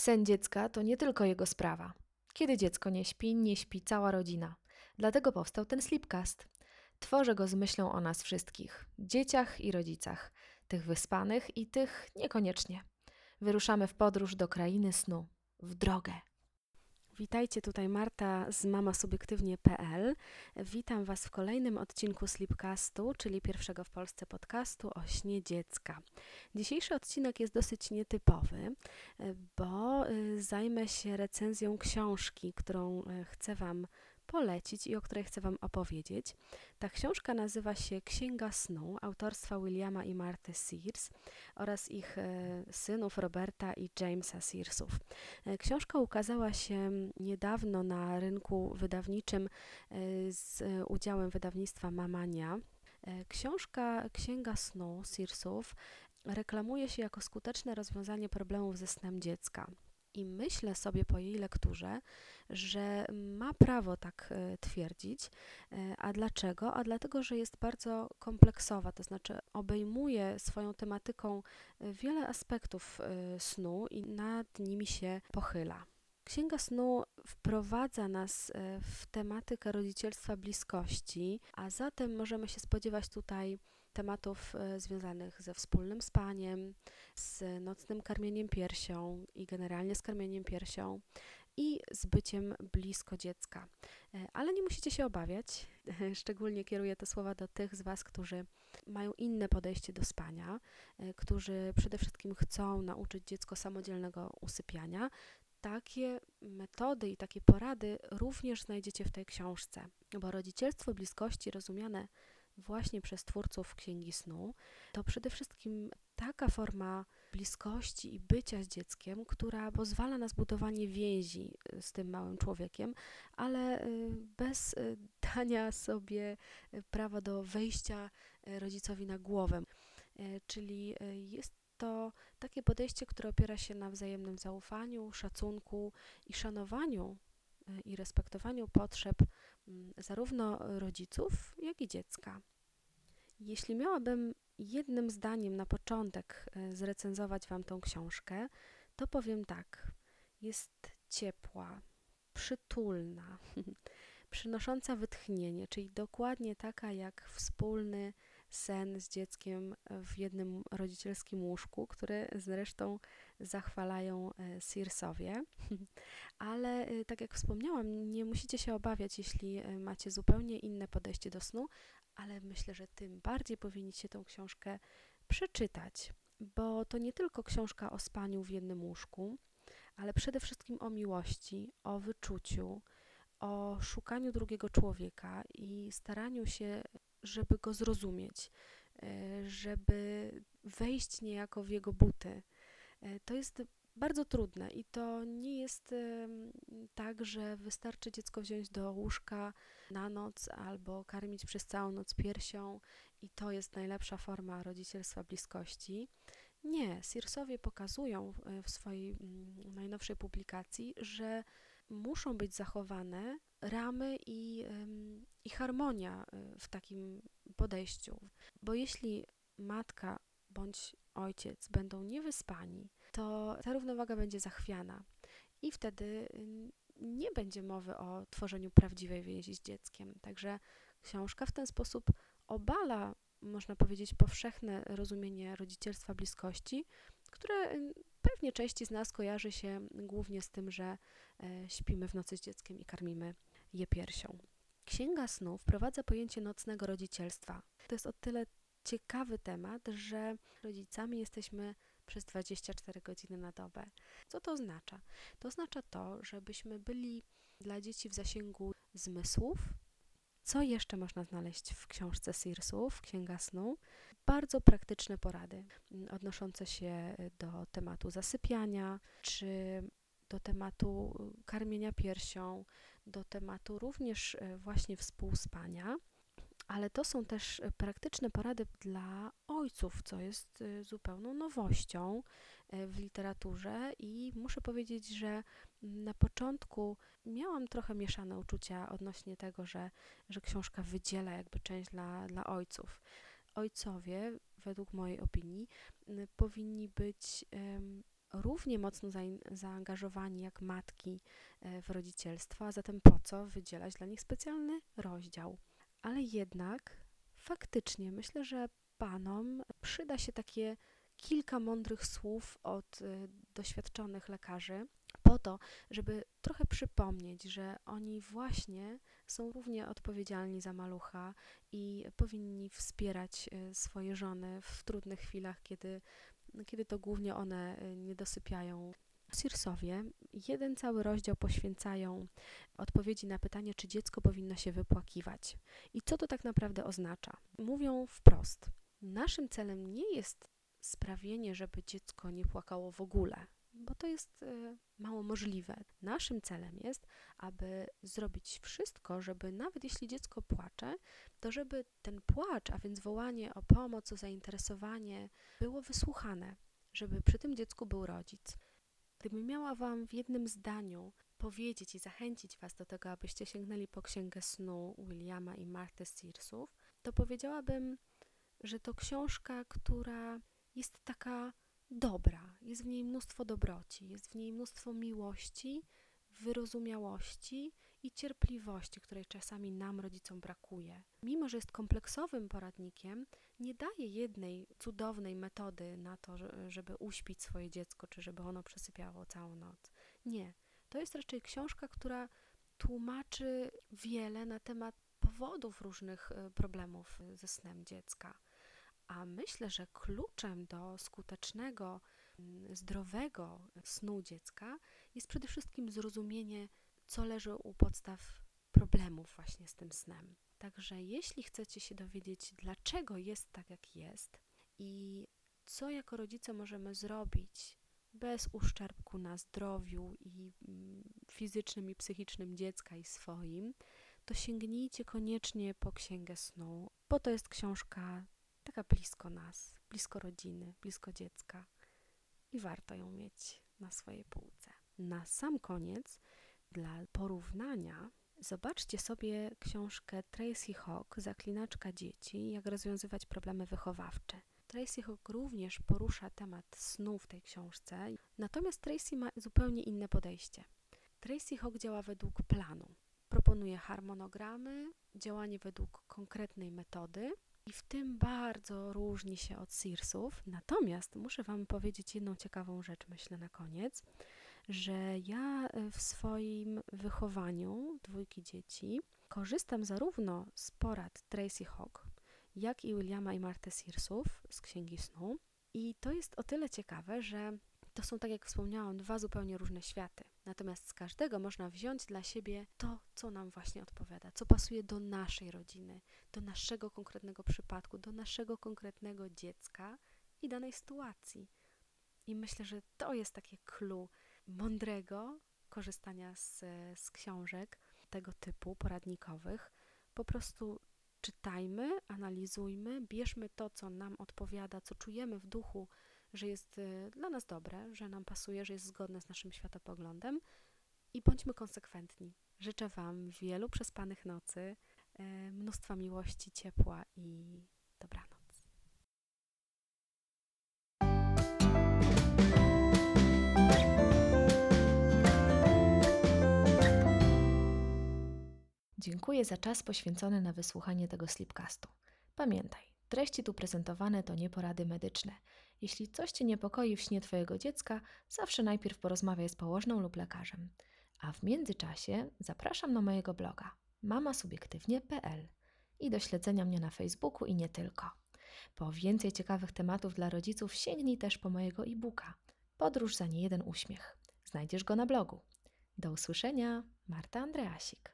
Sen dziecka to nie tylko jego sprawa. Kiedy dziecko nie śpi, nie śpi cała rodzina. Dlatego powstał ten Sleepcast. Tworzę go z myślą o nas wszystkich dzieciach i rodzicach, tych wyspanych i tych niekoniecznie. Wyruszamy w podróż do krainy snu, w drogę. Witajcie, tutaj Marta z mamasubiektywnie.pl. Witam Was w kolejnym odcinku Sleepcastu, czyli pierwszego w Polsce podcastu o śnie dziecka. Dzisiejszy odcinek jest dosyć nietypowy, bo y, zajmę się recenzją książki, którą y, chcę Wam polecić i o której chcę Wam opowiedzieć. Ta książka nazywa się Księga Snu autorstwa Williama i Marty Sears oraz ich e, synów Roberta i Jamesa Searsów. E, książka ukazała się niedawno na rynku wydawniczym e, z udziałem wydawnictwa Mamania. Książka Księga Snu Searsów reklamuje się jako skuteczne rozwiązanie problemów ze snem dziecka. I myślę sobie po jej lekturze, że ma prawo tak e, twierdzić. E, a dlaczego? A dlatego, że jest bardzo kompleksowa, to znaczy obejmuje swoją tematyką e, wiele aspektów snu i nad nimi się pochyla. Księga snu wprowadza nas w tematykę rodzicielstwa bliskości, a zatem możemy się spodziewać tutaj tematów e, związanych ze wspólnym spaniem, z nocnym karmieniem piersią i generalnie z karmieniem piersią i z byciem blisko dziecka. E, ale nie musicie się obawiać, szczególnie kieruję te słowa do tych z Was, którzy mają inne podejście do spania, e, którzy przede wszystkim chcą nauczyć dziecko samodzielnego usypiania. Takie metody i takie porady również znajdziecie w tej książce, bo rodzicielstwo bliskości rozumiane właśnie przez twórców Księgi Snu, to przede wszystkim taka forma bliskości i bycia z dzieckiem, która pozwala na zbudowanie więzi y, z tym małym człowiekiem, ale y, bez y, dania sobie prawa do wejścia rodzicowi na głowę. Czyli jest to takie podejście, które opiera się na wzajemnym zaufaniu, szacunku i szanowaniu i respektowaniu potrzeb zarówno rodziców, jak i dziecka. Jeśli miałabym jednym zdaniem na początek e, zrecenzować Wam tą książkę, to powiem tak. Jest ciepła, przytulna, przynosząca wytchnienie, czyli dokładnie taka jak wspólny sen z dzieckiem w jednym rodzicielskim łóżku, który zresztą zachwalają e, Searsowie. Ale e, tak jak wspomniałam, nie musicie się obawiać, jeśli macie zupełnie inne podejście do snu, ale myślę, że tym bardziej powinniście tę książkę przeczytać, bo to nie tylko książka o spaniu w jednym łóżku, ale przede wszystkim o miłości, o wyczuciu, o szukaniu drugiego człowieka i staraniu się, żeby go zrozumieć, e, żeby wejść niejako w jego buty. E, to jest bardzo trudne i to nie jest tak, że wystarczy dziecko wziąć do łóżka na noc albo karmić przez całą noc piersią i to jest najlepsza forma rodzicielstwa bliskości. Nie, Searsowie pokazują w swojej mm, najnowszej publikacji, że muszą być zachowane ramy i, i harmonia y, w takim podejściu. Bo jeśli matka bądź ojciec będą niewyspani, to ta równowaga będzie zachwiana i wtedy nie będzie mowy o tworzeniu prawdziwej więzi z dzieckiem. Także książka w ten sposób obala, można powiedzieć, powszechne rozumienie rodzicielstwa bliskości, które pewnie części z nas kojarzy się głównie z tym, że e, śpimy w nocy z dzieckiem i karmimy je piersią. Księga snu wprowadza pojęcie nocnego rodzicielstwa. To jest o tyle ciekawy temat, że rodzicami jesteśmy przez 24 godziny na dobę. Co to oznacza? To oznacza to, żebyśmy byli dla dzieci w zasięgu zmysłów. Co jeszcze można znaleźć w książce Searsów, Księga Snu? Bardzo praktyczne porady odnoszące się do tematu zasypiania, czy do tematu karmienia piersią, do tematu również e, właśnie współspania ale to są też e, praktyczne porady dla ojców, co jest e, zupełną nowością w literaturze i muszę powiedzieć, że na początku miałam trochę mieszane uczucia odnośnie tego, że, że książka wydziela jakby część dla, dla ojców. Ojcowie, według mojej opinii, powinni być równie mocno zaangażowani jak matki e, w rodzicielstwo, a zatem po co wydzielać dla nich specjalny rozdział? Ale jednak faktycznie myślę, że panom przyda się takie kilka mądrych słów od y, doświadczonych lekarzy, po to, żeby trochę przypomnieć, że oni właśnie są równie odpowiedzialni za malucha i powinni wspierać y, swoje żony w trudnych chwilach, kiedy, kiedy to głównie one y, nie dosypiają. Sirsowie jeden cały rozdział poświęcają odpowiedzi na pytanie, czy dziecko powinno się wypłakiwać i co to tak naprawdę oznacza. Mówią wprost: Naszym celem nie jest sprawienie, żeby dziecko nie płakało w ogóle, bo to jest y, mało możliwe. Naszym celem jest, aby zrobić wszystko, żeby nawet jeśli dziecko płacze, to żeby ten płacz, a więc wołanie o pomoc, o zainteresowanie, było wysłuchane, żeby przy tym dziecku był rodzic. Gdybym miała Wam w jednym zdaniu powiedzieć i zachęcić Was do tego, abyście sięgnęli po księgę snu Williama i Marty Searsów, to powiedziałabym, że to książka, która jest taka dobra, jest w niej mnóstwo dobroci, jest w niej mnóstwo miłości, wyrozumiałości i cierpliwości, której czasami nam, rodzicom, brakuje. Mimo, że jest kompleksowym poradnikiem, nie daje jednej cudownej metody na to, żeby uśpić swoje dziecko, czy żeby ono przesypiało całą noc. Nie. To jest raczej książka, która tłumaczy wiele na temat powodów różnych e, problemów ze snem dziecka. A myślę, że kluczem do skutecznego, mm, zdrowego snu dziecka jest przede wszystkim zrozumienie, co leży u podstaw problemów właśnie z tym snem. Także jeśli chcecie się dowiedzieć, dlaczego jest tak, jak jest i co jako rodzice możemy zrobić bez uszczerbku na zdrowiu i mm, fizycznym i psychicznym dziecka i swoim, to sięgnijcie koniecznie po Księgę Snu, bo to jest książka taka blisko nas, blisko rodziny, blisko dziecka i warto ją mieć na swojej półce. Na sam koniec, dla porównania, zobaczcie sobie książkę Tracy Hawk, Zaklinaczka dzieci, jak rozwiązywać problemy wychowawcze. Tracy Hawk również porusza temat snu w tej książce, natomiast Tracy ma zupełnie inne podejście. Tracy Hawk działa według planu. Proponuje harmonogramy, działanie według konkretnej metody, i w tym bardzo różni się od Searsów. Natomiast muszę Wam powiedzieć jedną ciekawą rzecz, myślę na koniec, że ja e, w swoim wychowaniu dwójki dzieci korzystam zarówno z porad Tracy Hawk, jak i Williama i Marty Searsów z Księgi Snu. I to jest o tyle ciekawe, że to są, tak jak wspomniałam, dwa zupełnie różne światy. Natomiast z każdego można wziąć dla siebie to, co nam właśnie odpowiada, co pasuje do naszej rodziny, do naszego konkretnego przypadku, do naszego konkretnego dziecka i danej sytuacji. I myślę, że to jest takie clue mądrego korzystania z, z książek tego typu poradnikowych. Po prostu czytajmy, analizujmy, bierzmy to, co nam odpowiada, co czujemy w duchu że jest y, dla nas dobre, że nam pasuje, że jest zgodne z naszym światopoglądem i bądźmy konsekwentni. Życzę Wam wielu przespanych nocy, e, mnóstwa miłości, ciepła i dobranoc. Dziękuję za czas poświęcony na wysłuchanie tego slipcastu. Pamiętaj, treści tu prezentowane to nie porady medyczne. Jeśli coś Cię niepokoi w śnie Twojego dziecka, zawsze najpierw porozmawiaj z położną lub lekarzem. A w międzyczasie zapraszam na mojego bloga mamasubiektywnie.pl i do śledzenia mnie na Facebooku i nie tylko. Po więcej ciekawych tematów dla rodziców sięgnij też po mojego e-booka Podróż za niejeden uśmiech. Znajdziesz go na blogu. Do usłyszenia, Marta Andreasik.